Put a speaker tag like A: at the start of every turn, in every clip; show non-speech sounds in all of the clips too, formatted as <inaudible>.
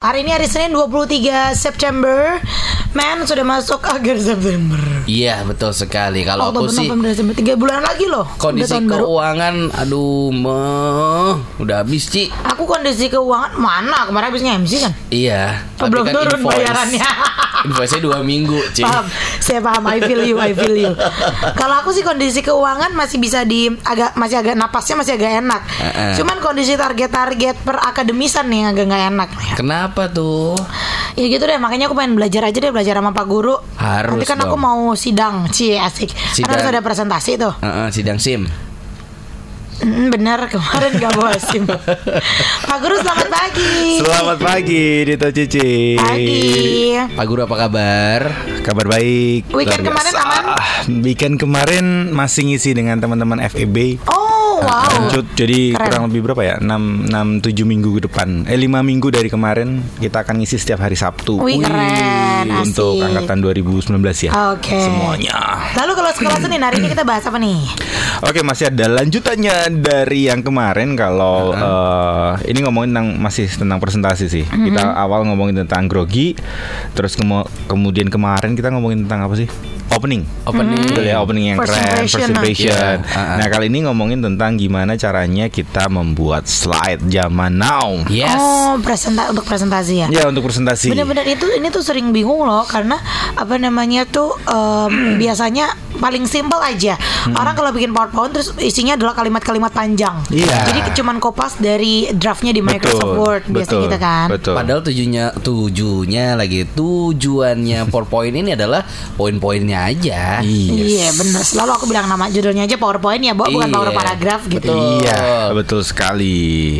A: Hari ini hari Senin 23 September Man sudah masuk akhir September
B: Iya betul sekali. Kalau aku sih
A: November, Desember 3 bulan lagi loh
B: kondisi
A: tahun baru.
B: keuangan, aduh meh, udah habis Ci.
A: Aku kondisi keuangan mana Kemarin habisnya MC kan
B: Iya.
A: Oh, belum turun
B: invoice-
A: bayarannya <laughs>
B: Invoice-nya dua minggu Ci.
A: Paham, saya paham, I feel you, I feel you. Kalau aku sih kondisi keuangan masih bisa di agak masih agak napasnya masih agak enak.
B: Heeh.
A: Cuman kondisi target-target per akademisan nih yang agak nggak enak.
B: Kenapa tuh?
A: Ya gitu deh, makanya aku pengen belajar aja deh belajar sama Pak Guru.
B: Harus
A: Nanti kan aku
B: dong.
A: mau sidang, cie asik. Kan
B: Sidang.
A: harus ada presentasi tuh.
B: Heeh, sidang SIM.
A: Mm, bener kemarin gak bawa <laughs> SIM. Pak Guru selamat pagi.
C: Selamat pagi Dito Cici
A: Pagi.
B: Pak Guru apa kabar?
C: Kabar baik
A: Weekend kemarin aman?
C: Weekend kemarin masih ngisi dengan teman-teman FEB
A: Oh wow.
C: Lanjut jadi
A: Keren.
C: kurang lebih berapa ya 6, 6 7 minggu ke depan Eh 5 minggu dari kemarin Kita akan ngisi setiap hari Sabtu
A: Wih, keren,
C: Untuk
A: asik.
C: angkatan 2019 ya
A: Oke.
C: Semuanya
A: Lalu kalau sekolah Senin hari ini kita bahas apa nih?
C: Oke masih ada lanjutannya dari yang kemarin kalau eh, ini ngomongin tentang masih tentang presentasi sih. Kita awal ngomongin tentang grogi, terus kemo- kemudian kemarin kita ngomongin tentang apa sih? Opening.
B: Opening.
C: Betul ya, opening yang
A: First
C: keren,
A: impression,
C: first
A: nah.
C: impression.
B: Iya, ah, ah.
C: Nah, kali ini ngomongin tentang gimana caranya kita membuat slide zaman now.
B: Yes.
A: Oh, presenta untuk presentasi ya.
C: Ya, untuk presentasi.
A: Bener-bener itu ini tuh sering bingung loh karena apa namanya tuh em, <clears throat> biasanya paling simple aja. Orang kalau bikin PowerPoint terus isinya adalah kalimat-kalimat panjang.
C: Iya.
A: Jadi cuman kopas dari draftnya di Microsoft Word biasanya
C: betul,
A: gitu kan.
C: Betul.
B: Padahal tujuannya tujuannya lagi tujuannya PowerPoint ini adalah poin-poinnya aja.
A: Iya bener Selalu aku bilang nama judulnya aja PowerPoint ya Bo Bukan
B: Iya.
A: power paragraf gitu.
C: Iya, betul sekali.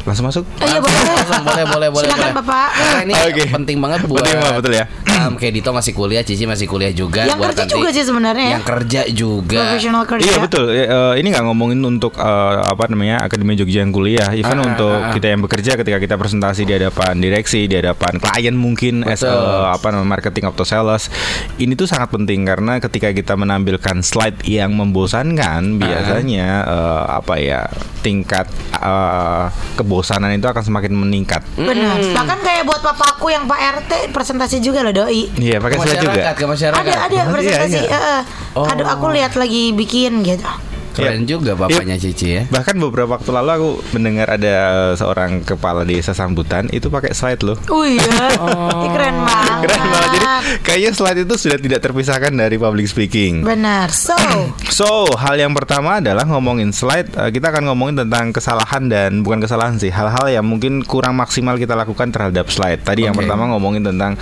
C: Langsung masuk.
A: Oh iya boleh
B: Langsung boleh boleh boleh.
A: Silakan
B: boleh.
A: Bapak
B: Karena ini
C: Oke.
B: penting banget buat
C: Penting banget, betul ya.
B: Um, kayak Dito masih kuliah, Cici masih kuliah juga.
A: Yang
B: buat
A: kerja
B: nanti-
A: juga sih sebenarnya ya.
B: Yang kerja juga.
A: Professional kerja
C: Iya betul. Eh, ini nggak ngomongin untuk eh, apa namanya Akademi Jogja yang kuliah. Even
B: Ah,
C: untuk
B: ah, ah.
C: kita yang bekerja ketika kita presentasi di hadapan direksi, di hadapan klien mungkin as eh, apa namanya marketing atau sales. Ini tuh sangat penting karena ketika kita menampilkan slide yang membosankan, biasanya eh, apa ya tingkat eh, kebosanan itu akan semakin meningkat.
A: Benar Bahkan kayak buat papaku yang Pak RT Presentasi juga loh doi
C: Iya, pakai slide juga.
B: ke masyarakat.
A: Ada ada
C: Iya,
A: presentasi
C: iya.
A: eh, eh.
B: Oh.
A: Aduh aku lihat lagi bikin gitu
B: Keren juga bapaknya Cici ya.
C: Bahkan beberapa waktu lalu aku mendengar ada seorang kepala desa sambutan itu pakai slide loh.
A: Oh iya Ih, Keren banget
C: Keren banget. Jadi kayaknya slide itu sudah tidak terpisahkan dari public speaking.
A: Benar So <clears throat>
C: So, hal yang pertama adalah ngomongin slide. eh, Kita akan ngomongin tentang kesalahan dan bukan kesalahan sih, hal-hal yang mungkin kurang maksimal kita lakukan terhadap slide. Tadi yang
B: Oke.
C: pertama ngomongin tentang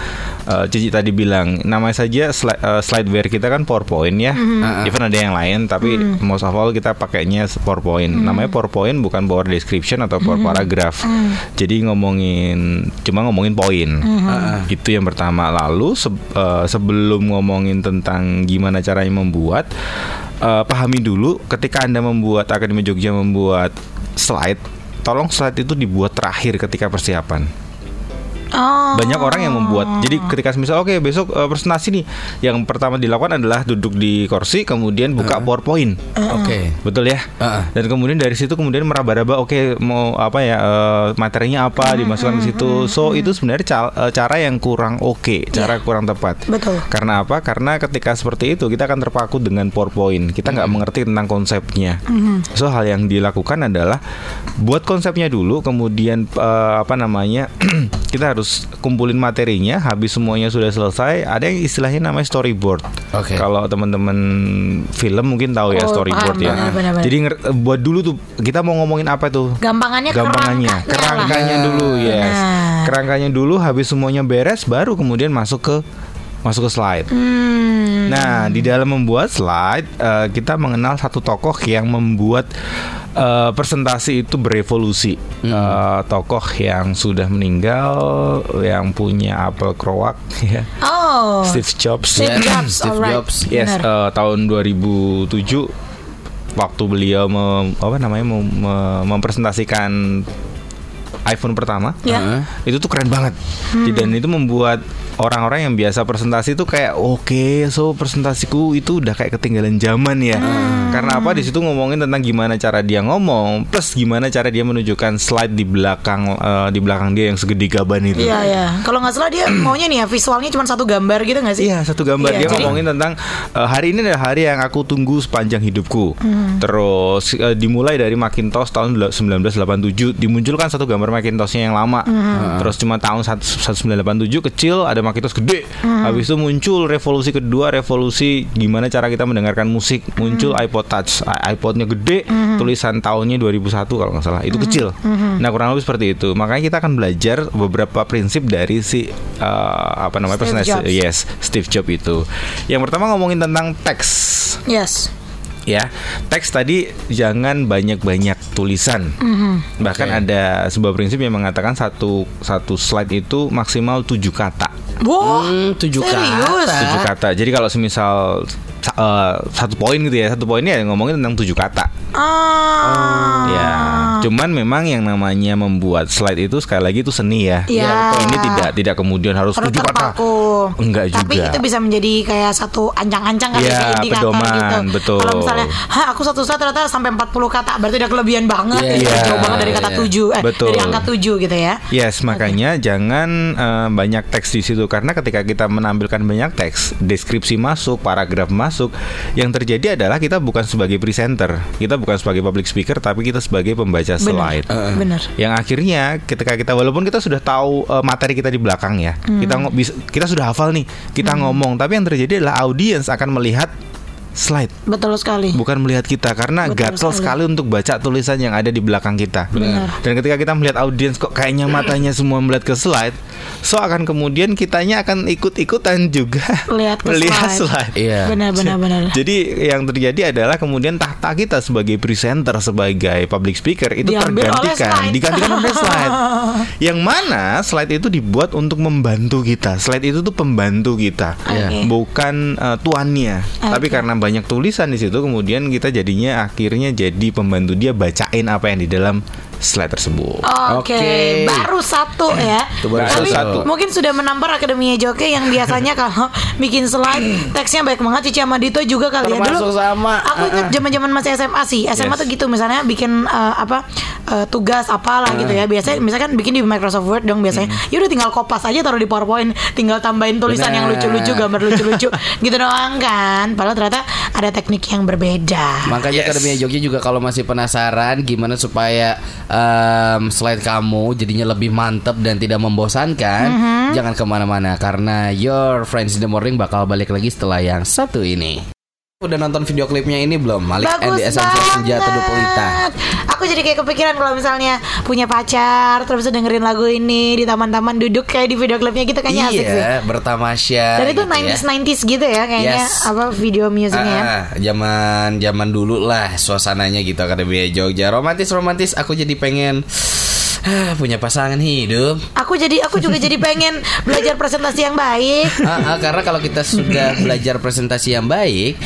C: eh, Cici tadi bilang namanya saja slide eh, slideware kita kan PowerPoint ya.
B: Mhm.
C: Even ada yang lain, tapi most of all kita pakainya PowerPoint. Namanya PowerPoint bukan power description atau power paragraph. Jadi ngomongin cuma ngomongin poin. Itu yang pertama. Lalu se- eh, sebelum ngomongin tentang gimana caranya membuat eh, pahami dulu ketika Anda membuat Akademi Jogja membuat slide, tolong slide itu dibuat terakhir ketika persiapan.
A: Oh.
C: Banyak orang yang membuat. Jadi ketika misal oke besok eh, presentasi nih, yang pertama dilakukan adalah duduk di kursi kemudian buka PowerPoint.
B: Oke.
C: Betul ya?
B: Heeh.
C: Dan kemudian dari situ kemudian meraba-raba oke mau apa ya eh, materinya apa dimasukkan ke situ. So itu sebenarnya ca- eh, cara yang kurang oke, cara kurang tepat.
A: Betul.
C: Karena apa? Karena ketika seperti itu kita akan terpaku dengan PowerPoint. Kita nggak mengerti tentang konsepnya. So hal yang dilakukan adalah buat konsepnya dulu, kemudian eh, apa namanya? <clears throat> kita harus kumpulin materinya. Habis semuanya sudah selesai, ada yang istilahnya namanya storyboard.
B: Oke.
C: Kalau teman-teman film mungkin tahu ya
A: Oh,
C: storyboard
A: paham,
C: ya.
A: benar, benar, benar.
C: Jadi buat dulu tuh kita mau ngomongin apa tuh?
A: Gampangannya
C: Gampangannya,
A: kerangkanya lah.
C: kerangkanya dulu, yes.
A: Benar.
C: Kerangkanya dulu habis semuanya beres baru kemudian masuk ke masuk ke slide.
A: Hmm.
C: Nah, di dalam membuat slide eh, kita mengenal satu tokoh yang membuat eh, presentasi itu berevolusi. Eh, tokoh yang sudah meninggal, yang punya apel krowak, <laughs> ya.
A: Oh
C: Steve Jobs.
A: Steve
B: Ya,
A: Jobs,
B: Steve
A: alright.
B: Jobs.
C: Yes,
A: Benar.
C: eh, tahun 2007 waktu beliau mem- apa namanya mem- mem- mempresentasikan iPhone pertama.
A: Ya.
B: Heeh.
C: Itu tuh keren banget. Dan itu membuat orang-orang yang biasa presentasi itu kayak oke, so presentasiku itu udah kayak ketinggalan zaman ya. Karena apa di situ ngomongin tentang gimana cara dia ngomong, plus gimana cara dia menunjukkan slide di belakang eh, di belakang dia yang segede gaban itu.
A: Iya ya. Kalau nggak salah dia <clears throat> maunya nih ya visualnya cuma satu gambar gitu nggak sih?
C: Iya satu gambar
A: Iya,
C: dia
A: jadi-
C: ngomongin tentang eh, hari ini adalah hari yang aku tunggu sepanjang hidupku.
A: Hmm.
C: Terus eh, dimulai dari Macintosh tahun 1987 dimunculkan satu gambar Macintoshnya yang lama.
A: Hmm.
C: Terus cuma tahun 1987 kecil ada Macintosh gede.
A: Hmm.
C: Habis itu muncul revolusi kedua revolusi gimana cara kita mendengarkan musik. Muncul
A: Hmm.
C: iPod Touch, iPodnya gede, tulisan tahunnya 2001 kalau nggak salah.
A: Hmm.
C: Itu kecil. Nah kurang lebih seperti itu. Makanya kita akan belajar beberapa prinsip dari si eh, apa namanya
A: Steve Jobs.
C: Yes, Steve Jobs itu. Yang pertama ngomongin tentang teks.
A: Yes.
C: Ya, teks tadi jangan banyak-banyak tulisan. Bahkan
B: Oke.
C: ada sebuah prinsip yang mengatakan satu satu slide itu maksimal tujuh kata.
A: Wow.
B: Hmm, tujuh
A: serius?
B: kata.
C: Tujuh kata. Jadi kalau semisal eh, satu poin gitu ya, satu poinnya ya ngomongin tentang tujuh kata.
A: Ah.
C: Ya, cuman memang yang namanya membuat slide itu sekali lagi itu seni ya.
A: Iya.
C: Ini tidak tidak kemudian harus
A: Harus
C: tujuh kata. Enggak
A: Tapi
C: juga.
A: itu bisa menjadi kayak satu ancang-ancang kan
C: Iya,
A: indikator
C: pedoman,
A: gitu.
C: betul.
A: Kalau misalnya, "Hah, aku satu slide ternyata sampai 40 kata, berarti udah kelebihan banget."
B: Iya,
A: Gitu.
C: iya,
A: Jauh banget dari kata
B: iya.
A: 7 eh
C: Betul.
A: dari angka 7 gitu ya.
C: Yes, makanya jangan eh, banyak teks di situ karena ketika kita menampilkan banyak teks, deskripsi masuk, paragraf masuk, yang terjadi adalah kita bukan sebagai presenter, kita bukan sebagai public speaker, tapi kita sebagai pembaca
A: Benar.
C: slide.
A: Benar.
C: Yang akhirnya ketika kita walaupun kita sudah tahu eh, materi kita di belakang ya, kita ngo- bis- kita sudah hafal nih, kita ngomong, tapi yang terjadi adalah audiens akan melihat slide
A: Betul sekali.
C: bukan melihat kita karena
A: Betul
C: gatel
A: sekali.
C: sekali untuk baca tulisan yang ada di belakang kita.
A: Benar.
C: Dan ketika kita melihat audiens kok kayaknya matanya semua melihat ke slide, so akan kemudian kitanya akan ikut-ikutan juga
A: Lihat ke
C: melihat
A: slide.
C: slide.
B: Iya.
A: Benar benar <laughs> benar.
C: Jadi yang terjadi adalah kemudian tahta kita sebagai presenter, sebagai public speaker itu
A: Diambil oleh
C: tergantikan,
A: slide.
C: digantikan oleh slide. <laughs> Yang mana slide itu dibuat untuk membantu kita. Slide itu tuh pembantu kita,
A: Oke.
C: bukan uh, tuannya. Tapi
A: Oke.
C: karena banyak tulisan di situ, kemudian kita jadinya akhirnya jadi pembantu dia bacain apa yang di dalam slide tersebut.
A: Oke,
B: Oke.
A: baru satu ya.
B: Itu baru
A: Tapi
C: satu.
A: mungkin sudah menampar akademinya Joke yang biasanya kalau <laughs> bikin slide teksnya baik banget Cici sama Dito juga kali ya
B: Termasuk sama.
A: Aku ingat zaman-zaman masih SMA sih. SMA
C: Yes.
A: tuh gitu misalnya bikin eh, apa eh, tugas apalah gitu ya. Biasanya misalkan bikin di Microsoft Word dong biasanya. Ya udah tinggal kopas aja taruh di PowerPoint, tinggal tambahin tulisan yang
B: Benar.
A: lucu-lucu, gambar lucu-lucu <laughs> gitu doang kan. Padahal ternyata ada teknik yang berbeda.
B: Makanya Akademia Jogja juga kalau masih penasaran gimana supaya em, slide kamu jadinya lebih mantep dan tidak membosankan,
A: Mhm.
B: jangan ke mana-mana karena Your Friends in the Morning bakal balik lagi setelah yang satu ini. Udah nonton video klipnya ini belum? Malik and
A: Bagus
B: the Essential Senjata Dupolita.
A: banget. Aku jadi kayak kepikiran kalau misalnya punya pacar terus dengerin lagu ini di taman-taman duduk kayak di video klipnya gitu kayaknya asik sih.
B: Iya, bertamasya.
A: Dan itu
B: gitu ya.
A: 90s 90s gitu ya kayaknya
B: Yes.
A: apa video musiknya ya.
B: Ah, zaman zaman dulu lah suasananya gitu Akademia Jogja romantis romantis aku jadi pengen ah, punya pasangan hidup
A: Aku jadi aku juga jadi pengen belajar presentasi yang baik.
B: Ah, ah, karena kalau kita sudah belajar presentasi yang baik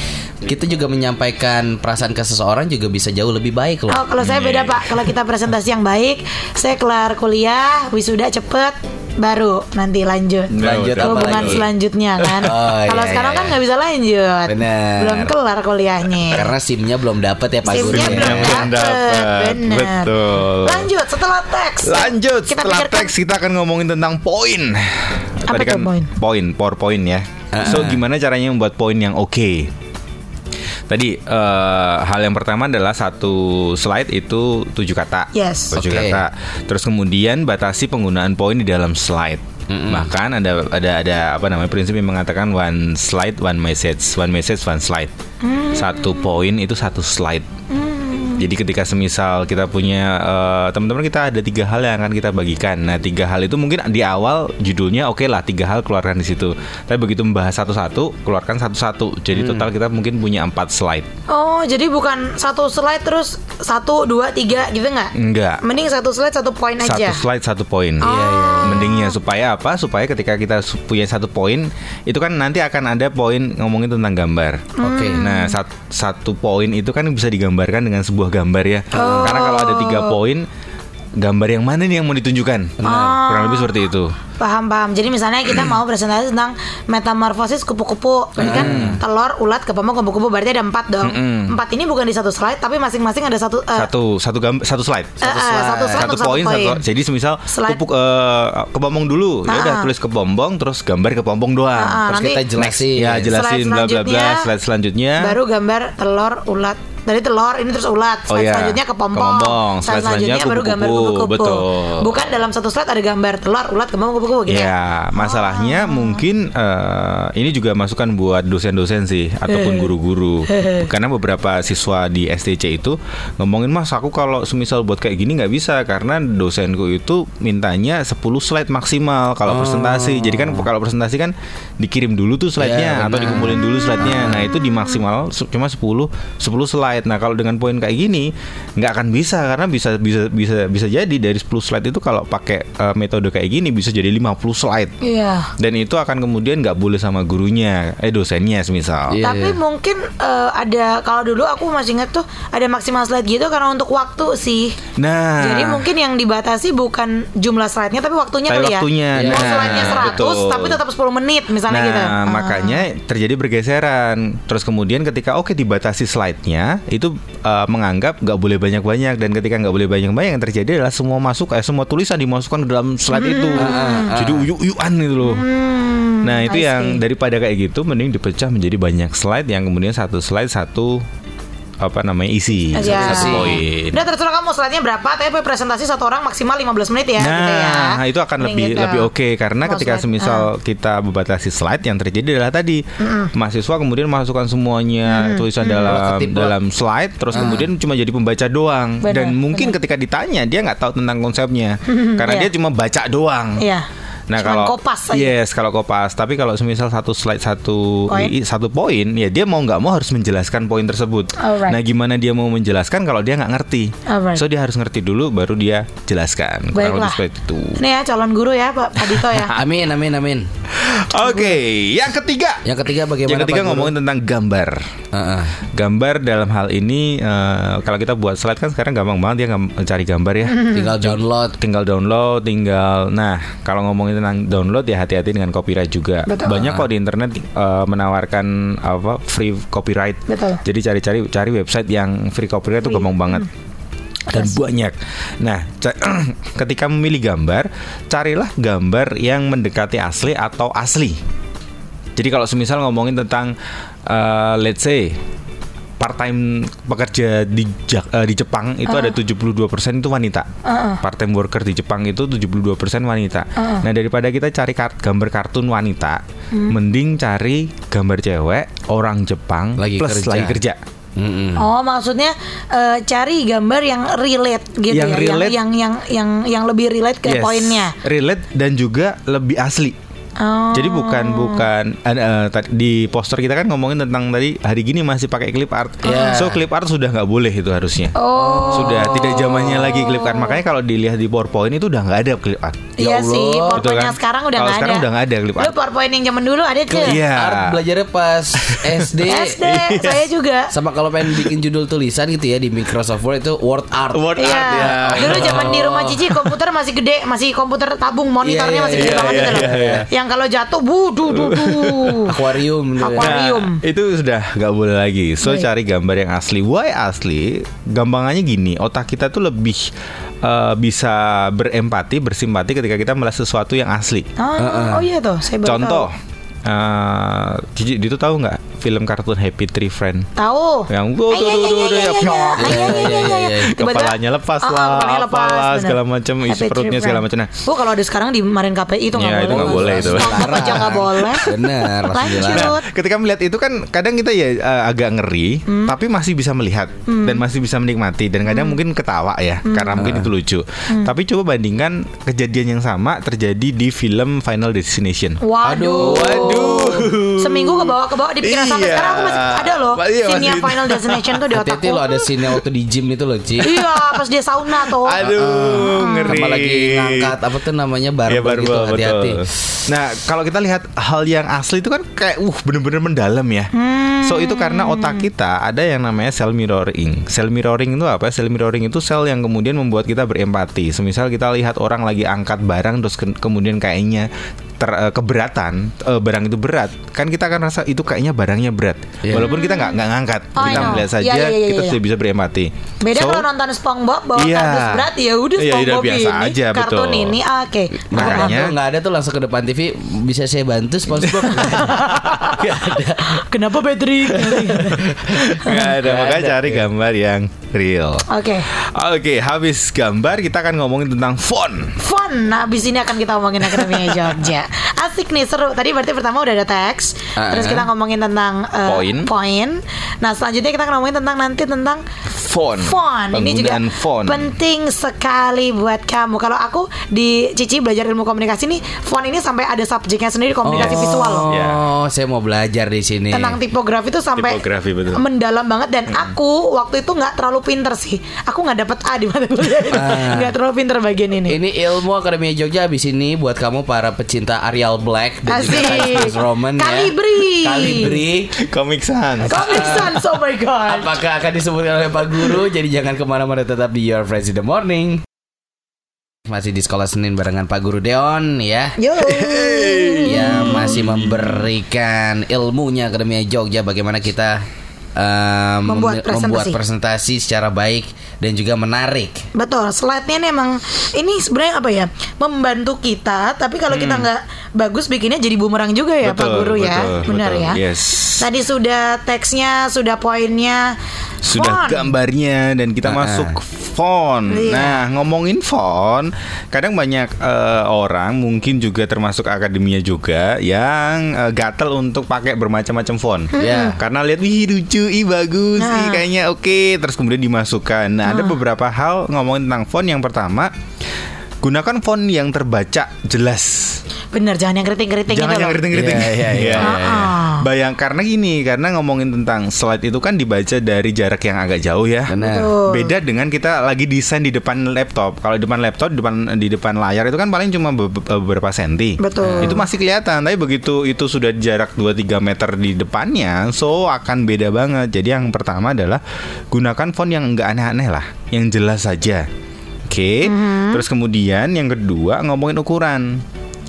B: kita juga menyampaikan perasaan ke seseorang juga bisa jauh lebih baik loh
A: Oh, kalau saya beda Pak. Kalau kita presentasi yang baik, saya kelar kuliah, wisuda cepet, baru nanti lanjut.
B: Lanjut
A: Hubungan
B: lagi?
A: selanjutnya <laughs> kan.
B: Oh,
A: kalau
B: iya,
A: sekarang
B: iya,
A: kan
B: iya.
A: nggak bisa lanjut.
B: Benar.
A: Belum kelar kuliahnya.
B: karena simnya belum dapet ya Pak
A: SIM-nya
B: Guru
A: belum dapet. Bener.
C: Betul.
A: Lanjut setelah teks.
C: Lanjut
A: Kita
C: setelah
A: pikirkan-
C: teks kita akan ngomongin tentang poin.
A: Apa
C: Tadi
A: tuh
C: kan
A: poin?
C: poin, PowerPoint ya. So gimana caranya membuat poin yang oke? Tadi eh, hal yang pertama adalah satu slide itu tujuh kata.
A: Yes.
C: Tujuh
B: Oke.
C: kata. Terus kemudian batasi penggunaan poin di dalam slide. Bahkan ada ada ada apa namanya prinsip yang mengatakan one slide one message, one message one slide. Satu poin itu satu slide. Jadi ketika semisal kita punya eh, teman-teman kita ada tiga hal yang akan kita bagikan. Nah tiga hal itu mungkin di awal judulnya oke lah tiga hal keluarkan di situ. Tapi begitu membahas satu-satu keluarkan satu-satu. Jadi total kita mungkin punya empat slide.
A: Oh, jadi bukan satu slide terus satu, dua, tiga gitu nggak?
C: Enggak.
A: Mending satu slide satu poin
C: Satu
A: aja.
C: slide satu poin.
A: Iya, iya.
C: Mendingnya supaya apa? Supaya ketika kita punya satu poin itu kan nanti akan ada poin ngomongin tentang gambar.
B: Oke.
C: Nah, sat- satu poin itu kan bisa digambarkan dengan sebuah gambar ya. Karena kalau ada tiga poin gambar yang mana nih yang mau ditunjukkan. Kurang lebih seperti itu.
A: Paham paham. Jadi misalnya kita mau presentasi tentang metamorfosis kupu-kupu. Ini kan telur, ulat, kepomong, kupu-kupu berarti ada empat dong. Empat ini bukan di satu slide tapi masing-masing ada satu. eh,
C: Satu satu gambar satu slide.
A: eh, eh, satu slide
C: satu poin satu. Jadi semisal
A: Slide.
C: pupuk eh, kepompong dulu, ya udah
A: Ah.
C: tulis kepompong terus gambar kepompong doang.
A: Ah,
B: Terus
A: nanti
B: kita jelasin.
C: Ya jelasin bla bla bla. Slide selanjutnya.
A: Baru gambar telur, ulat. Dari telur ini terus ulat.
C: Oh,
A: Slide
C: iya.
A: selanjutnya kepompong.
C: Kepompong.
A: Slide,
C: Slide
A: selanjutnya
C: selanjutnya
A: baru gambar
C: kupu-kupu. Betul.
A: Bukan dalam satu slide ada gambar telur, ulat, kepompong, kupu-kupu gitu. ya?
C: Ya, masalahnya mungkin eh, ini juga masukan buat dosen-dosen sih ataupun guru-guru. <laughs> Karena beberapa siswa di STC itu ngomongin mas, aku kalau semisal buat kayak gini nggak bisa karena dosenku itu mintanya 10 slide maksimal kalau presentasi. Jadi kan kalau presentasi kan dikirim dulu tuh slide-nya
B: Ya,
C: atau dikumpulin dulu slide-nya. Nah itu di maksimal se- cuma 10 10 slide. Nah kalau dengan poin kayak gini nggak akan bisa karena bisa bisa bisa bisa jadi dari 10 slide itu kalau pakai eh, metode kayak gini bisa jadi 50 slide.
A: Iya.
C: Dan itu akan kemudian nggak boleh sama gurunya, eh dosennya semisal.
B: Iya,
A: Tapi
B: iya.
A: mungkin eh, ada kalau dulu aku masih inget tuh ada maksimal slide gitu karena untuk waktu sih.
C: Nah,
A: Jadi mungkin yang dibatasi bukan jumlah slide-nya tapi waktunya
C: Tapi
A: kali ya.
C: waktunya,
A: Oh,
C: nah,
A: slide-nya 100
C: betul.
A: tapi tetap 10 menit misalnya
C: nah,
A: gitu. Ah.
C: makanya terjadi bergeseran. Terus kemudian ketika oke dibatasi slide-nya, itu eh, menganggap nggak boleh banyak-banyak. Dan ketika nggak boleh banyak-banyak yang terjadi adalah semua masuk eh semua tulisan dimasukkan ke dalam slide itu. Jadi uyuk-uyukan itu loh.
A: Hmm,
C: Nah itu yang daripada kayak gitu mending dipecah menjadi banyak slide. Yang kemudian satu slide satu apa namanya isi
A: Iya.
C: satu poin.
A: Udah terserah kamu slide-nya berapa tapi presentasi satu orang maksimal 15 menit ya
C: Nah,
A: gitu ya.
C: itu akan
A: Mending
C: lebih
A: gitu.
C: lebih oke karena
A: Mau
C: ketika
A: slide,
C: semisal kita membatasi slide yang terjadi adalah tadi mahasiswa kemudian masukkan semuanya tulisan dalam dalam slide terus kemudian cuma jadi pembaca doang dan mungkin ketika ditanya dia nggak tahu tentang konsepnya <laughs> karena
A: Iya.
C: dia cuma baca doang.
A: Iya.
C: Nah
A: Cuman
C: kalau
A: kopas aja.
C: yes kalau kopas, tapi kalau semisal satu slide satu
A: Poin.
C: satu poin, ya dia mau nggak mau harus menjelaskan poin tersebut.
A: Alright.
C: Nah gimana dia mau menjelaskan kalau dia nggak ngerti?
A: Alright.
C: So dia harus ngerti dulu, baru dia jelaskan. Kurang lebih
A: Baiklah.
C: seperti itu.
A: Ini ya calon guru ya Pak Pak Dito ya. <laughs>
B: Amin, amin, amin.
C: Oke, yang ketiga.
B: Yang ketiga bagaimana?
C: yang ketiga
B: Pak Guru?
C: ngomongin tentang gambar.
B: Heeh.
C: Gambar dalam hal ini eh, kalau kita buat slide kan sekarang gampang banget ya ngam- cari gambar ya. <laughs>
B: Tinggal download.
C: tinggal download, tinggal. Nah, kalau ngomongin tentang download ya hati-hati dengan copyright juga.
A: Betul.
C: Banyak kok di internet eh, menawarkan apa free copyright.
A: Betul.
C: Jadi cari-cari cari website yang free copyright itu gampang banget. Dan banyak. Nah, <clears throat> ketika memilih gambar, carilah gambar yang mendekati asli atau asli. Jadi kalau semisal ngomongin tentang eh, let's say part time pekerja di eh, di Jepang itu ada 72% itu wanita. Part time worker di Jepang itu 72% wanita. Nah, daripada kita cari kar- gambar kartun wanita, mending cari gambar cewek orang Jepang
B: Lagi
C: plus
B: kerja.
C: lagi kerja.
B: Mm-mm.
A: Oh maksudnya eh, cari gambar yang relate gitu
C: Yang
A: ya,
C: relate.
A: yang yang yang yang lebih relate ke
C: Yes,
A: poinnya.
C: Relate dan juga lebih asli.
A: Oh.
C: Jadi bukan bukan tadi- di poster kita kan ngomongin tentang tadi hari gini masih pakai clip art.
B: Iya.
C: So clip art sudah nggak boleh itu harusnya.
A: Oh.
C: Sudah tidak zamannya lagi clip art. Makanya kalau dilihat di PowerPoint itu udah nggak ada clip art.
A: Iya
B: Ya
A: sih,
B: Allah.
A: PowerPoint
C: Betul kan?
A: yang sekarang udah nggak ada.
C: sekarang udah nggak ada clip
A: Lu
C: art.
A: PowerPoint yang zaman dulu ada tuh.
C: Iya.
B: Art belajarnya pas SD.
A: SD, <laughs> saya juga.
B: Sama kalau pengen bikin judul tulisan gitu ya di Microsoft Word itu word art.
C: Word
A: Iya.
C: art ya.
A: Dulu zaman di rumah Cici komputer masih gede, masih komputer tabung, monitornya
B: Iya,
A: masih
B: iya,
A: gede
C: iya,
A: banget
C: iya,
A: gitu loh.
C: iya, iya.
A: Yang kalau jatuh, bu, du, du, du.
B: Akuarium.
A: Aquarium.
C: Nah, itu sudah nggak boleh lagi. So
A: Baik.
C: cari gambar yang asli. Why asli? Gampangannya gini, otak kita tuh lebih eh, bisa berempati, bersimpati ketika kita melihat sesuatu yang asli.
A: Ah, oh iya tuh, saya baru
C: Contoh, eh Cici, itu tahu nggak film kartun Happy Tree Friend?
A: Tahu.
C: Yang tuh tuh tuh tuh tuh
A: iya,
C: ya <laughs> Kepalanya lepas
A: Ah, ah,
C: lah,
A: kepalanya lepas,
C: apalah segala macam, isi perutnya segala macam. Nah,
A: Oh kalau ada sekarang di kemarin KPI itu nggak
C: Iya,
A: boleh.
C: itu nggak boleh itu.
A: Aja nggak boleh.
B: Bener, dilarang.
A: Lanjut.
C: ketika melihat itu kan kadang kita ya eh, agak ngeri,
A: Hmm.
C: tapi masih bisa melihat dan masih bisa menikmati dan kadang mungkin ketawa ya
A: Hmm.
C: karena mungkin itu lucu. Tapi coba bandingkan kejadian yang sama terjadi di film Final Destination.
A: Waduh.
C: Waduh.
A: Seminggu ke bawah ke bawah di pikiran sampai
C: Iya.
A: sekarang aku masih ada loh.
C: Iya,
A: Scene
C: masih-
A: Final Destination tuh di otakku.
B: Hati-hati lo ada scene waktu di gym itu loh, Ci.
A: Iya, pas dia sauna tuh.
C: Aduh, ngeri.
B: Sama lagi ngangkat apa tuh namanya barbel,
C: Iya, barbel,
B: gitu, hati-hati.
C: Nah, kalau kita lihat hal yang asli itu kan kayak uh bener-bener mendalam ya.
A: Hmm.
C: So itu karena otak kita ada yang namanya cell mirroring. Cell mirroring itu apa? Cell mirroring itu sel yang kemudian membuat kita berempati. Semisal kita lihat orang lagi angkat barang terus ke- kemudian kayaknya ter, eh, keberatan eh, barang itu berat kan kita akan rasa itu kayaknya barangnya berat
B: Iya.
C: walaupun kita nggak nggak ngangkat
A: Oh,
C: kita
A: I know.
C: melihat saja
A: Iya, iya, iya,
C: kita
A: iya.
C: sudah bisa berempati
A: Beda
C: So,
A: kalau nonton SpongeBob bawa
C: Iya.
A: kardus berat ya udah
C: Iya, udah
A: SpongeBob
C: biasa
A: ini
C: aja,
A: kartun
C: betul.
A: ini ah, oke.
C: Makanya-
B: Kalau nggak ada tuh langsung ke depan TV bisa saya bantu SpongeBob. <laughs>
A: Kenapa Patrick? <laughs>
C: nggak ada makanya
B: ada,
C: cari
B: iya.
C: gambar yang real
A: Oke.
C: Oke, habis gambar kita akan ngomongin tentang font.
A: Fun. Nah, abis ini akan kita ngomongin Akademi <laughs> Jogja. Asik nih, seru. Tadi berarti pertama udah ada teks,
B: Ah,
A: terus
B: ah.
A: kita ngomongin tentang eh,
C: Poin.
A: poin. Nah, selanjutnya kita akan ngomongin tentang nanti tentang
C: Font.
A: font. Ini juga
C: font.
A: penting sekali buat kamu. Kalau aku di Cici belajar ilmu komunikasi nih, font ini sampai ada subjeknya sendiri komunikasi visual loh.
C: Ya.
B: Oh, saya mau belajar di sini.
A: Tentang tipografi itu sampai
C: Tipografi, betul.
A: mendalam banget dan aku waktu itu nggak terlalu pinter sih. Aku nggak dapet A di mata kuliah itu.
B: Ah.
A: Nggak terlalu pinter bagian ini.
B: Ini ilmu Akademi Jogja habis ini buat kamu para pecinta Arial Black dan juga
A: Asik.
B: New Roman ya.
A: Kalibri.
B: Kalibri.
C: Comic Sans.
A: Comic Sans, oh my god.
B: Apakah akan disebutkan oleh Pak Guru? Jadi jangan ke mana-mana tetap di Your Friends in the Morning. Masih di sekolah Senin barengan Pak Guru Deon ya.
A: Yo.
B: Ya masih memberikan ilmunya Akademi Jogja bagaimana kita eh,
A: Membuat
B: mem-
A: presentasi.
B: membuat presentasi secara baik dan juga menarik.
A: Betul, slide-nya ini emang ini sebenarnya apa ya? Membantu kita, tapi kalau kita nggak bagus bikinnya jadi bumerang juga ya Pak
C: Hmm. Betul,
A: Guru ya.
C: betul,
A: Benar
C: betul.
A: ya.
C: Yes.
A: Tadi sudah teksnya, sudah poinnya.
C: Sudah
A: Font.
C: gambarnya dan kita
B: Ah,
C: masuk font.
A: Iya.
C: Nah, ngomongin font, kadang banyak eh, orang mungkin juga termasuk akademinya juga yang eh, gatel untuk pakai bermacam-macam font.
B: Ya.
C: Karena lihat wih lucu, ih bagus, ih
A: Nah.
C: kayaknya oke, terus kemudian dimasukkan. Nah, ada beberapa hal ngomongin tentang font. Yang pertama, gunakan font yang terbaca jelas.
A: Bener, jangan yang keriting-keriting
C: Jangan
A: itu
C: yang keriting-keriting.
B: Iya, iya, iya,
C: Iya.
A: iya.
C: Bayang karena gini, karena ngomongin tentang slide itu kan dibaca dari jarak yang agak jauh ya.
B: Benar.
C: Beda dengan kita lagi desain di depan laptop. Kalau di depan laptop, di depan di depan layar itu kan paling cuma be- be- beberapa senti.
A: Betul.
C: Itu masih kelihatan, tapi begitu itu sudah jarak 2-3 meter di depannya, so akan beda banget. Jadi yang pertama adalah gunakan font yang enggak aneh-aneh lah, yang jelas saja. Oke.
A: Mhm.
C: Terus kemudian yang kedua ngomongin ukuran.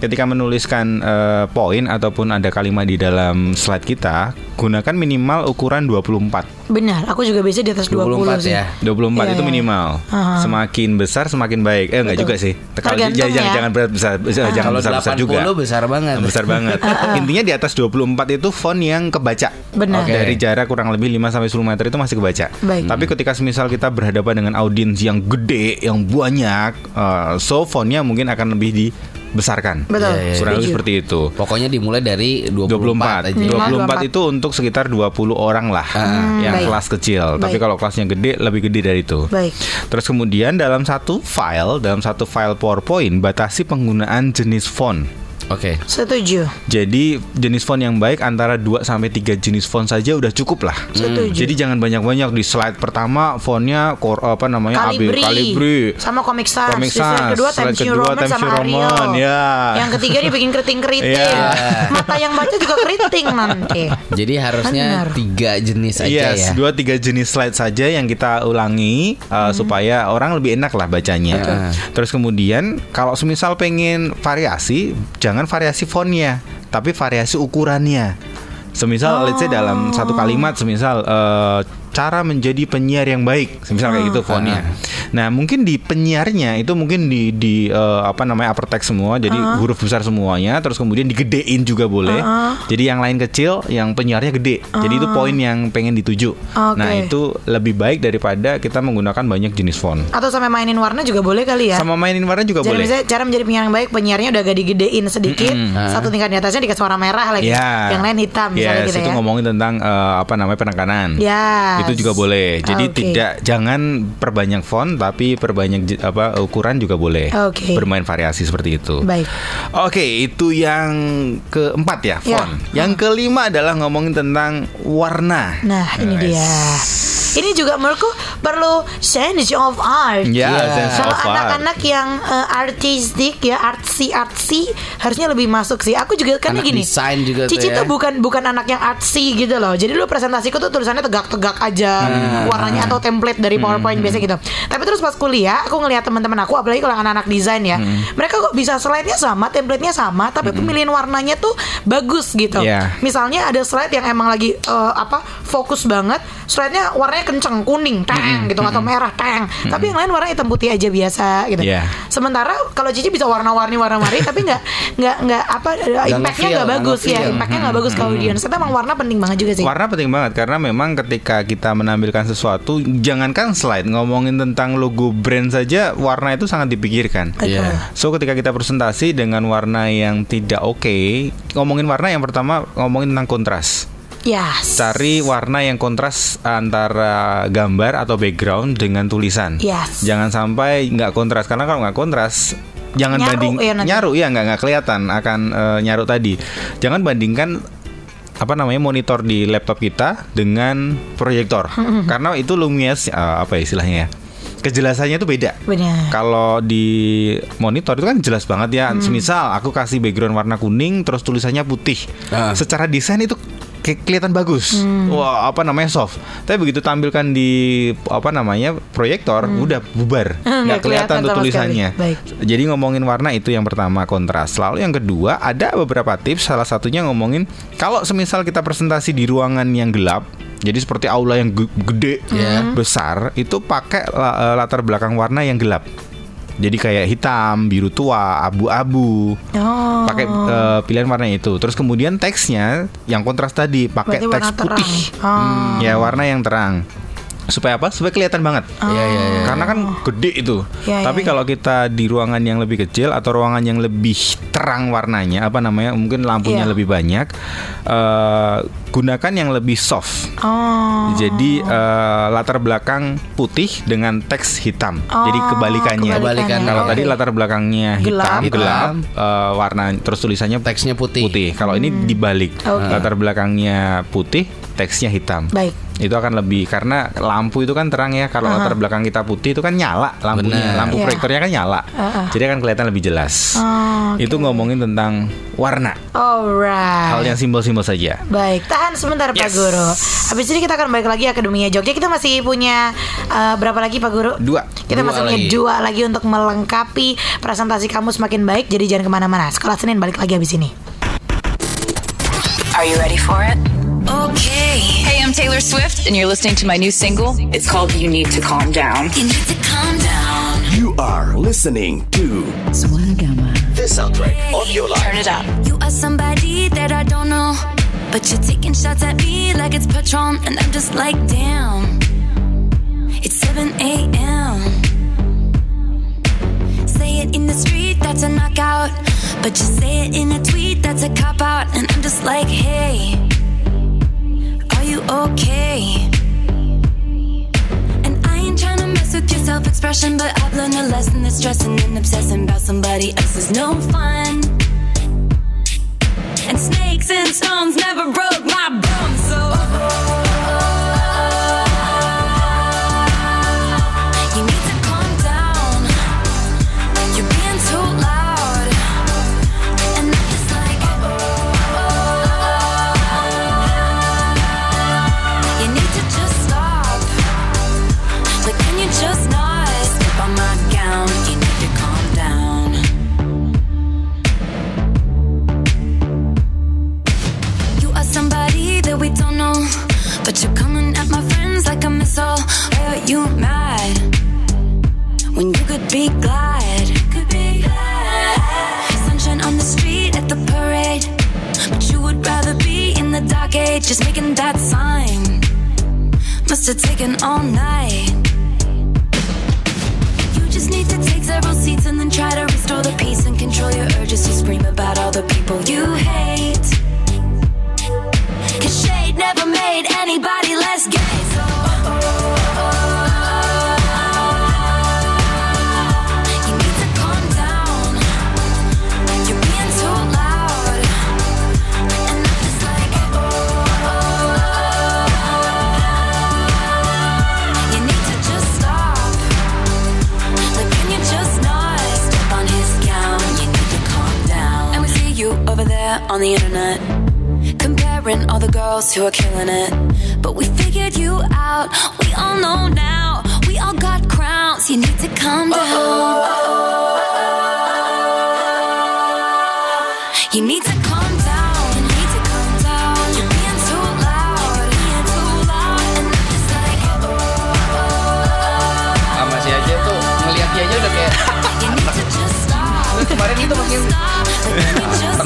C: Ketika menuliskan eh, poin ataupun ada kalimat di dalam slide kita, gunakan minimal ukuran 24.
A: Benar, aku juga biasa di atas 20
B: 24
A: sih.
B: ya.
C: 24
A: Iya,
C: itu
A: iya.
C: minimal.
A: Aha.
C: Semakin besar semakin baik. Eh enggak
A: Betul.
C: juga sih. Kalau
A: Tergantung
C: jangan, jangan
A: ya.
C: jangan berat besar, besar- jangan
B: Kalau
C: besar besar
B: 80
C: juga.
B: besar banget.
C: Besar banget. <laughs> Intinya di atas 24 itu font yang kebaca.
A: Benar.
B: Oke.
C: Dari jarak kurang lebih 5 sampai 10 meter itu masih kebaca.
A: Baik.
C: Tapi ketika semisal kita berhadapan dengan audiens yang gede, yang banyak, eh, so fontnya mungkin akan lebih dibesarkan.
A: Betul.
B: Iya, iya,
C: Kurang lebih seperti itu.
B: Pokoknya dimulai dari 24,
C: 24
B: aja.
A: Minimal
C: 24 itu untuk sekitar 20 orang lah yang
A: baik.
C: kelas kecil. Tapi
A: Baik.
C: kalau kelasnya gede lebih gede dari itu.
A: Baik.
C: Terus kemudian dalam satu file, dalam satu file PowerPoint batasi penggunaan jenis font.
B: Oke.
A: Setuju.
C: Jadi jenis font yang baik antara 2 sampai 3 jenis font saja udah cukup lah.
A: Setuju.
C: Jadi jangan banyak-banyak di slide pertama fontnya kor, apa namanya AB
A: Kalibri.
C: Calibri.
A: sama Comic Sans.
C: Comic
A: Di slide
C: Sans.
A: kedua
C: Slide
A: Times New
C: kedua
A: Roman
C: Times
A: sama Ariel.
C: Roman, ya.
A: Yang ketiga dibikin keriting-keriting.
C: Iya. <laughs>
A: Mata yang baca juga keriting nanti.
B: Jadi harusnya
A: Benar.
B: tiga jenis aja
C: Yes,
B: ya.
C: dua tiga jenis slide saja yang kita ulangi uh, supaya orang lebih enak lah bacanya.
B: Betul.
C: Terus kemudian kalau semisal pengen variasi, jangan variasi fontnya, tapi variasi ukurannya. Semisal let's say dalam satu kalimat semisal eh, cara menjadi penyiar yang baik, semisal kayak gitu fontnya. Nah, mungkin di penyiarnya itu mungkin di di eh, apa namanya upper text semua, jadi huruf besar semuanya, terus kemudian digedein juga boleh. Jadi yang lain kecil, yang penyiarnya gede. Jadi itu poin yang pengen dituju.
A: Oke.
C: Nah, itu lebih baik daripada kita menggunakan banyak jenis font.
A: Atau sampai mainin warna juga boleh kali ya.
C: Sama mainin warna juga
A: Jadi
C: boleh.
A: misalnya cara menjadi penyiar yang baik penyiarnya udah agak digedein sedikit, satu tingkat di atasnya dikasih warna merah lagi,
C: Ya.
A: yang lain hitam misalnya
C: Yes,
A: gitu
C: itu
A: ya.
C: ngomongin tentang eh, apa namanya penekanan.
A: Yes.
C: Itu juga boleh. Jadi
A: Oke.
C: tidak jangan perbanyak font tapi perbanyak apa ukuran juga boleh.
A: Oke.
C: Bermain variasi seperti itu.
A: Baik.
C: Oke, itu yang keempat ya,
A: Ya.
C: font. Yang kelima adalah ngomongin tentang warna.
A: Nah, ini dia. Ini juga menurutku perlu sense of art.
C: Ya,
B: Iya.
C: sense
A: Kalau
C: of art.
A: anak-anak yang eh, artistik ya artsy artsy harusnya lebih masuk sih. Aku juga karena
B: Anak
A: gini.
B: desain juga tuh
A: Cici
B: ya.
A: tuh bukan bukan anak yang artsy gitu loh. Jadi lu presentasiku tuh tulisannya tegak-tegak aja
B: Hmm.
A: warnanya atau template dari PowerPoint biasa gitu. Tapi terus pas kuliah aku ngelihat teman-teman aku apalagi kalau anak-anak desain ya.
B: Hmm.
A: Mereka kok bisa slide-nya sama, template-nya sama, tapi pemilihan warnanya tuh bagus gitu.
C: Iya.
A: Misalnya ada slide yang emang lagi eh, apa fokus banget, slide-nya warnanya kenceng, kuning, teng gitu atau merah, teng. Tapi yang lain warna hitam putih aja biasa gitu.
C: Iya.
A: Sementara kalau Cici bisa warna-warni warna-warni tapi nggak nggak nggak apa impactnya
B: nge-feel,
A: nggak bagus ya, impactnya nggak bagus ke audiens. Itu emang warna penting banget juga sih.
C: Warna penting banget karena memang ketika kita menampilkan sesuatu, jangankan slide ngomongin tentang logo brand saja, warna itu sangat dipikirkan.
B: Iya.
C: So ketika kita presentasi dengan warna yang tidak oke, ngomongin warna yang pertama ngomongin tentang kontras.
A: Yes.
C: Cari warna yang kontras antara gambar atau background dengan tulisan.
A: Yes.
C: Jangan sampai nggak kontras karena kalau nggak kontras jangan
A: Nyaru
C: banding
A: ya nanti.
C: nyaru ya nggak nggak kelihatan akan eh, nyaru tadi. Jangan bandingkan apa namanya monitor di laptop kita dengan proyektor karena itu lumias eh, apa ya istilahnya ya kejelasannya itu beda.
A: Benar.
C: Kalau di monitor itu kan jelas banget ya. Semisal aku kasih background warna kuning terus tulisannya putih.
B: Ah.
C: Secara desain itu kelihatan bagus. Wah, apa namanya soft. Tapi begitu tampilkan di apa namanya proyektor udah bubar.
A: Nggak
C: nggak kelihatan tuh tulisannya. Jadi ngomongin warna itu yang pertama kontras. Lalu yang kedua ada beberapa tips. Salah satunya ngomongin kalau semisal kita presentasi di ruangan yang gelap. Jadi seperti aula yang ge- gede,
B: Iya.
C: besar, itu pakai eh, latar belakang warna yang gelap. Jadi kayak hitam, biru tua, abu-abu.
A: Oh.
C: Pakai eh, pilihan warna itu. Terus kemudian teksnya yang kontras tadi pakai
A: Berarti
C: teks putih.
A: Oh.
C: Ya, warna yang terang. Supaya apa? Supaya kelihatan banget.
B: Iya, iya, iya.
C: Karena kan gede itu.
A: Ya,
C: Tapi
A: ya, ya.
C: kalau kita di ruangan yang lebih kecil atau ruangan yang lebih terang warnanya, apa namanya? Mungkin lampunya
A: Iya.
C: lebih banyak. eh, gunakan yang lebih soft.
A: Oh.
C: Jadi eh, latar belakang putih dengan teks hitam.
A: Oh,
C: Jadi kebalikannya.
B: Kebalikan.
C: Kalau tadi latar belakangnya hitam,
A: Gelap.
C: gelap, eh, warna terus tulisannya
B: Teksnya putih.
C: putih. Kalau ini dibalik,
A: Oke.
C: latar belakangnya putih, teksnya hitam.
A: Baik.
C: Itu akan lebih karena lampu itu kan terang ya. Kalau latar belakang kita putih itu kan nyala lampunya,
B: Benar.
C: lampu
A: Iya.
C: proyektornya kan nyala.
A: Uh-uh.
C: Jadi akan kelihatan lebih jelas.
A: Oh, oke.
C: Itu ngomongin tentang warna.
A: Alright.
C: Hal yang simbol-simbol saja.
A: Baik, tahan sebentar Pak
C: Yes.
A: Guru. Habis ini kita akan balik lagi Akademinya Jogja. Kita masih punya eh, berapa lagi Pak Guru?
C: Dua.
A: Kita
B: Dua
A: masih punya
B: lagi.
A: dua lagi untuk melengkapi presentasi kamu semakin baik. Jadi jangan ke mana-mana. Sekolah Senin balik lagi habis ini.
D: Are you ready for it? Okay. Hey, I'm Taylor Swift, and you're listening to my new single. It's called You Need to Calm Down.
E: You need to calm down.
F: You are listening to the soundtrack of your life.
D: Turn it up.
E: You are somebody that I don't know. But you're taking shots at me like it's Patron. And I'm just like, damn. It's 7 a.m. Say it in the street, that's a knockout. But you say it in a tweet, that's a cop out. And I'm just like, hey, are you okay? And I ain't tryna mess with your self expression, but I've learned a lesson that stressing and obsessing about somebody else is no fun. And snakes and stones never broke my bones, so. The just making that sign. Must have taken all night. You just need to take several seats the internet. Comparing all the girls who are killing it. But we figured you out. We all know now. We all got crowns. You need to calm down. You need to calm down. You need to calm down. You're being too loud. Being too loud. And I'm just like,
B: Ah, masih aja tuh ngeliat dia aja udah kayak <laughs>
E: you need to just stop.
B: kemarin itu makin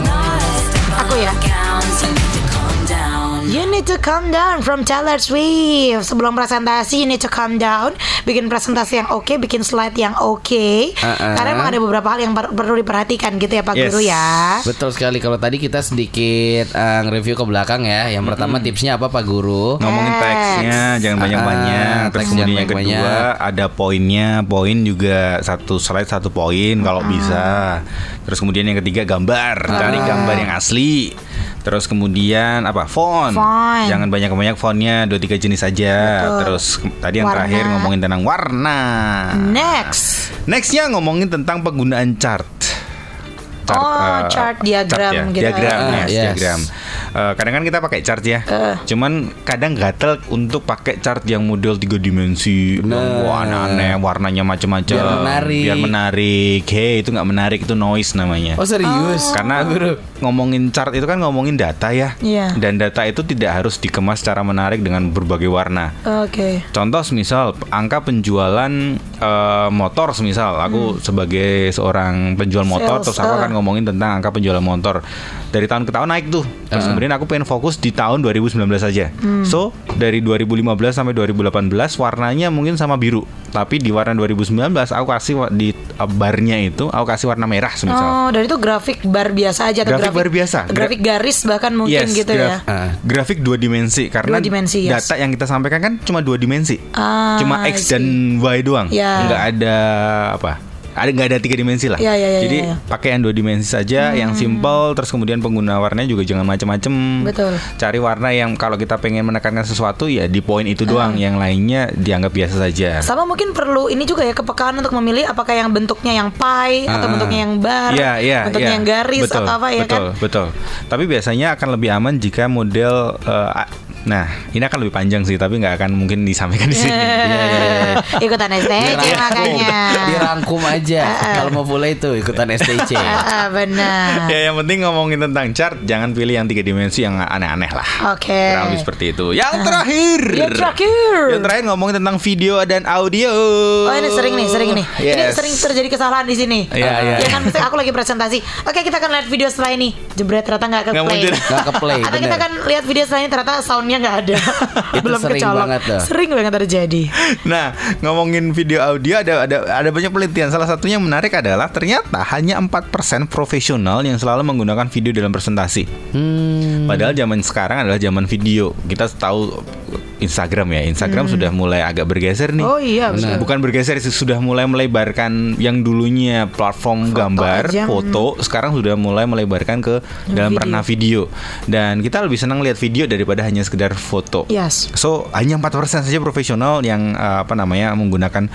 B: <laughs>
E: Yeah. You need to calm down
A: from Taylor Swift. Sebelum presentasi, you need to calm down. Bikin presentasi yang oke, bikin slide yang oke.
B: Uh-uh.
A: Karena emang ada beberapa hal yang per- perlu diperhatikan gitu ya Pak
C: Yes.
A: Guru ya.
B: Betul sekali kalau tadi kita sedikit eh, review ke belakang ya. Yang pertama tipsnya apa Pak Guru?
C: ngomongin
A: Teks.
C: teksnya jangan banyak-banyak
B: Ah,
C: terus kemudian yang kedua ada poinnya poin juga satu slide satu poin kalau bisa terus kemudian yang ketiga gambar cari gambar yang asli terus kemudian apa font,
A: Font.
C: jangan banyak-banyak fontnya dua tiga jenis saja
A: Betul.
C: terus tadi yang
A: Warna.
C: terakhir ngomongin tentang warna
A: Next.
C: nextnya ngomongin tentang penggunaan chart
A: Oh, chart diagram gitu.
C: Diagram,
B: Ah,
C: yes,
B: yes.
C: diagram. Eh, kadang kan kita pakai chart ya.
A: Eh.
C: Cuman kadang gatel untuk pakai chart yang model tiga dimensi, wah aneh, warnanya macam-macam.
B: Biar menarik.
C: Biar menarik. Hey, itu nggak menarik, itu noise namanya.
B: Oh serius?
C: Karena ngomongin chart itu kan ngomongin data ya.
A: Iya.
C: Dan data itu tidak harus dikemas secara menarik dengan berbagai warna.
A: Oke.
C: Contoh misal angka penjualan eh, motor misal aku sebagai seorang penjual motor
A: Hmm. Sales,
C: terus aku akan ngomongin tentang angka penjualan motor dari tahun ke tahun naik tuh terus
B: Eh.
C: kemudian aku pengen fokus di tahun 2019 saja
A: Hmm.
C: so dari 2015 sampai 2018 warnanya mungkin sama biru tapi di warna 2019 aku kasih di uh, barnya itu aku kasih warna merah semisal
A: Oh, dari itu grafik bar biasa aja atau
C: Grafik bar biasa. Gra-
A: Grafik garis bahkan mungkin
C: Yes,
A: gitu ya.
C: graf- grafik dua dimensi karena
A: Dua dimensi, yes.
C: data yang kita sampaikan kan cuma dua dimensi,
A: Ah,
C: cuma x dan y doang,
A: Ya.
C: nggak ada apa, ada nggak ada tiga dimensi lah.
A: Ya, ya, ya,
C: Jadi
A: ya, ya.
C: pakai yang dua dimensi saja, yang simple, terus kemudian pengguna warnanya juga jangan macam-macam.
A: Betul.
C: Cari warna yang kalau kita pengen menekankan sesuatu ya di poin itu doang,
A: Ah.
C: yang lainnya dianggap biasa saja.
A: Sama mungkin perlu ini juga ya kepekaan untuk memilih apakah yang bentuknya yang pie atau
B: Ah.
A: bentuknya yang bar,
C: Iya, iya,
A: bentuknya
C: iya.
A: yang garis
C: betul,
A: atau apa ya
C: betul,
A: kan?
C: Betul, Tapi biasanya akan lebih aman jika model a- Nah, ini akan lebih panjang sih, tapi nggak akan mungkin disampaikan di sini. <laughs>
A: Ikutan STC makanya. <laughs>
B: Dirangkum aja. Kalau mau mulai itu ikutan STC.
A: Benar.
C: ya, yang penting ngomongin tentang chart, jangan pilih yang tiga dimensi yang aneh-aneh lah.
A: Oke.
C: Kurang lebih seperti itu. Yang terakhir.
A: Yang terakhir.
C: Yang terakhir ngomongin tentang video dan audio.
A: Oh ini sering nih, sering nih. Ini
C: Yes.
A: sering terjadi kesalahan di sini.
C: Iya, iya.
A: Ya kan, misalnya aku lagi presentasi. Oke, kita akan lihat video setelah ini. Jebret ternyata nggak ke
C: Nggak
A: play.
B: Nggak ke play,
A: Atau kita akan lihat video setelah ini ternyata soundnya nggak ada. <laughs>
B: Itu
A: Belum
B: sering
A: kecolok.
B: banget tuh.
A: Sering banget terjadi.
C: Nah, ngomongin video audio ada ada ada banyak penelitian. Salah satunya yang menarik adalah ternyata hanya 4% profesional yang selalu menggunakan video dalam presentasi.
B: Hmm.
C: Padahal zaman sekarang adalah zaman video. Kita tahu Instagram ya. Instagram sudah mulai agak bergeser nih.
A: Hmm. Oh iya, benar.
C: Bukan bergeser sih, sudah mulai melebarkan yang dulunya platform gambar,
A: aja, hmm.
C: foto, sekarang sudah mulai melebarkan ke dalam
A: video.
C: ranah video. Dan kita lebih senang lihat video daripada hanya sekedar foto.
A: Yes.
C: So hanya 4% saja profesional yang uh, apa namanya menggunakan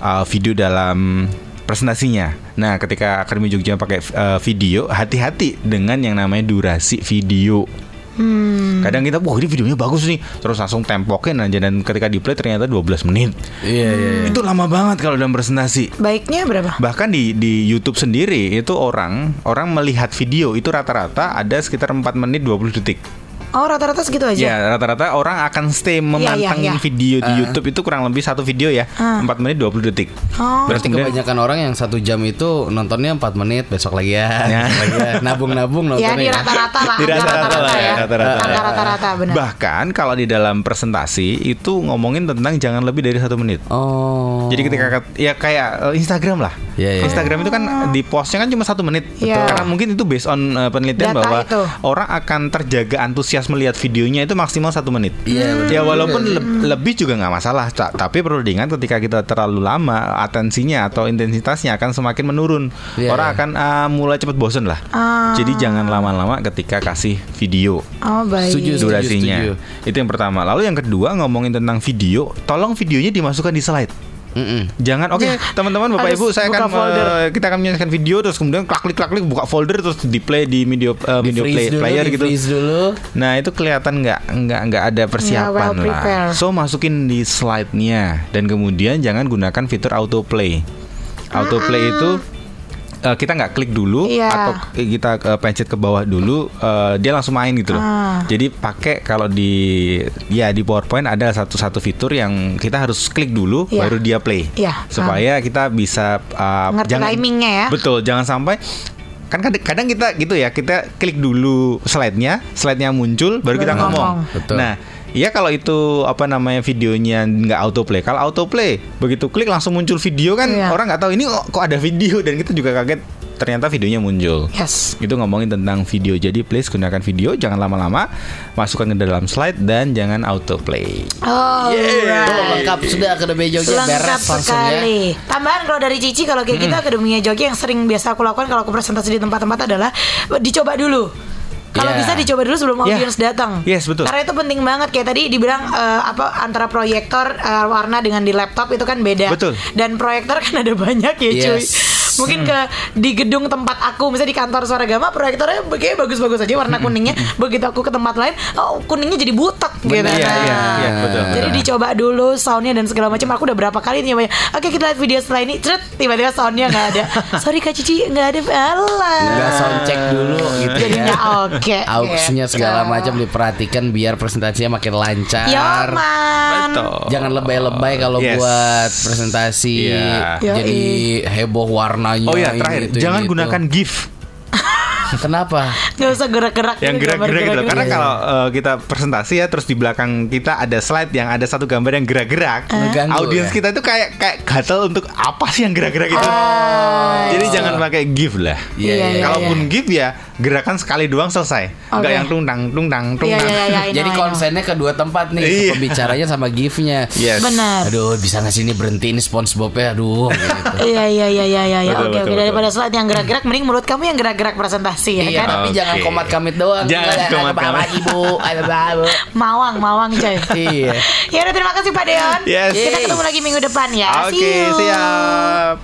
C: uh, video dalam presentasinya. Nah, ketika Akademi Jogja pakai uh, video, hati-hati dengan yang namanya durasi video.
A: Hmm.
C: Kadang kita, wah ini videonya bagus nih, terus langsung tempokin aja dan ketika di play ternyata 12 menit.
B: Iya, iya, iya.
C: Itu lama banget kalau dalam presentasi.
A: Baiknya berapa?
C: Bahkan di di YouTube sendiri itu orang orang melihat video itu rata-rata ada sekitar 4 menit 20 detik.
A: Oh rata-rata segitu aja.
C: Ya rata-rata orang akan stay
A: iya,
C: memantengin
A: iya.
C: video di YouTube itu kurang lebih satu video ya
A: Ah.
C: 4 menit 20 detik.
A: Oh.
B: Berarti
C: kemudian-
B: kebanyakan orang yang satu jam itu nontonnya 4 menit besok lagi ya,
C: Ya.
B: ya. nabung-nabung <laughs>
A: Ya
B: nontonnya.
A: di rata-rata lah.
C: Di rata-rata lah ya,
A: ya.
C: rata-rata.
A: Benar.
C: Bahkan kalau di dalam presentasi itu ngomongin tentang jangan lebih dari satu menit.
B: Oh.
C: Jadi ketika ya kayak eh, Instagram lah.
B: Iya, iya.
C: Instagram itu kan di postnya kan cuma satu menit.
A: Iya.
C: Karena mungkin itu based on eh, penelitian
A: Data
C: bahwa
A: itu.
C: orang akan terjaga antusias melihat videonya itu maksimal satu menit.
B: Iya, betul
C: Ya walaupun
B: juga sih.
C: le- lebih juga nggak masalah. Tapi perlu diingat ketika kita terlalu lama atensinya atau intensitasnya akan semakin menurun.
B: Iya,
C: orang
B: iya.
C: akan ah, mulai cepat bosen lah.
A: Ah.
C: Jadi jangan lama-lama ketika kasih video
A: Oh baik.
B: Setuju.
C: durasinya.
B: setuju.
C: Itu yang pertama. Lalu yang kedua ngomongin tentang video, tolong videonya dimasukkan di slide.
B: Mm-mm.
C: Jangan oke teman-teman Bapak Ibu saya akan
A: folder.
C: eh, kita akan menyaksikan video terus kemudian klik klik buka folder terus di play di video eh,
B: Di
C: video
B: freeze
C: play,
B: dulu,
C: player gitu.
B: dulu.
C: Nah itu kelihatan nggak nggak nggak ada persiapan
A: well
C: lah. So masukin di slide-nya dan kemudian jangan gunakan fitur autoplay. Autoplay itu eh, kita nggak klik dulu
A: Iya.
C: atau kita eh, pencet ke bawah dulu eh, dia langsung main gitu loh.
A: Ah.
C: Jadi pakai kalau di ya di PowerPoint ada satu satu fitur yang kita harus klik dulu
A: Iya.
C: baru dia play.
A: Iya.
C: Supaya kita bisa eh,
A: Ngerti timingnya ya.
C: Betul, jangan sampai kan kadang, kadang kita gitu ya kita klik dulu slide-nya, slide-nya muncul baru kita
A: Baru
C: ngomong.
A: ngomong.
B: Betul.
C: Nah, Iya kalau itu apa namanya videonya nggak autoplay. Kalau autoplay begitu klik langsung muncul video kan
A: Iya.
C: orang nggak tahu ini kok, kok ada video dan kita juga kaget ternyata videonya muncul.
A: Yes.
C: Itu ngomongin tentang video. Jadi please gunakan video, jangan lama-lama, masukkan ke dalam slide dan jangan autoplay.
A: Oh,
B: Tuh, lengkap sudah Akademi Jogja
A: Lengkap
B: beres langsung ya.
A: sekali. Tambahan kalau dari Cici kalau kayak gitu Akademinya Jogja yang sering biasa aku lakukan kalau aku presentasi di tempat-tempat adalah dicoba dulu. Kalau
B: Iya.
A: bisa dicoba dulu sebelum
C: Iya.
A: audiens datang.
C: Yes, betul.
A: Karena itu penting banget kayak tadi dibilang eh, apa antara proyektor eh, warna dengan di laptop itu kan beda.
C: Betul.
A: Dan proyektor kan ada banyak ya cuy. Mungkin ke di gedung tempat aku misalnya di kantor suara gama proyektornya kayak bagus-bagus aja warna kuningnya. Begitu aku ke tempat lain, oh, kuningnya jadi butek gitu.
B: Bener,
C: Iya,
A: Nah,
C: iya, iya, betul.
A: Jadi dicoba dulu soundnya dan segala macam. Aku udah berapa kali nih nyobain. Oke kita lihat video setelah ini. Cret, tiba-tiba soundnya nggak ada. <laughs> Sorry kak Cici nggak ada. Alah.
B: Nggak sound check dulu gitu
A: Jadinya
B: ya.
A: oke.
B: Auxnya
A: gitu.
B: segala macam diperhatikan biar presentasinya makin lancar.
A: Yoman.
C: Betul.
B: Jangan lebay-lebay kalau
C: Yes.
B: buat presentasi.
C: Iya.
B: Jadi heboh
C: Oh ya,
B: ini,
C: terakhir
B: itu,
C: jangan
B: gitu.
C: gunakan GIF <laughs>
B: Kenapa?
A: Gak usah gerak-gerak.
C: yang
A: gitu,
C: gerak-gerak gitu.
A: gambar
C: Karena
B: Iya.
C: kalau uh, kita presentasi ya terus di belakang kita ada slide yang ada satu gambar yang gerak-gerak.
B: Ngeganggu,
C: Audiens
B: ya?
C: kita itu kayak kayak gatel untuk apa sih yang gerak-gerak itu.
A: Ah,
C: Jadi jangan pakai GIF lah.
B: Iya,
A: Iya, iya.
C: Kalaupun GIF ya gerakan sekali doang selesai. Enggak
A: Oke.
C: yang tungtang tungtang
A: Iya
C: tungtang.
A: iya iya. I know,
B: Jadi
A: I know.
B: konsennya ke dua tempat nih,
C: Iya.
B: pembicaranya sama gifnya.
C: Yes.
A: Benar.
B: Aduh, bisa nggak sih ini berhenti ini SpongeBob-nya? Aduh, gitu.
A: Iya iya iya iya iya. iya. Oke
C: betul,
A: oke
C: betul.
A: daripada slide yang gerak-gerak, mending menurut kamu yang gerak-gerak presentasi ya
B: Iya,
A: kan?
B: tapi
C: Oke.
B: jangan komat kamit doang.
C: Jangan komat kamit.
B: Ibu. Ayo, ayo.
A: Mawang mawang coy.
B: Iya.
A: Ya udah terima kasih Pak Deon.
C: Yes.
A: Kita ketemu lagi minggu depan ya.
C: Oke,
A: you.
C: siap.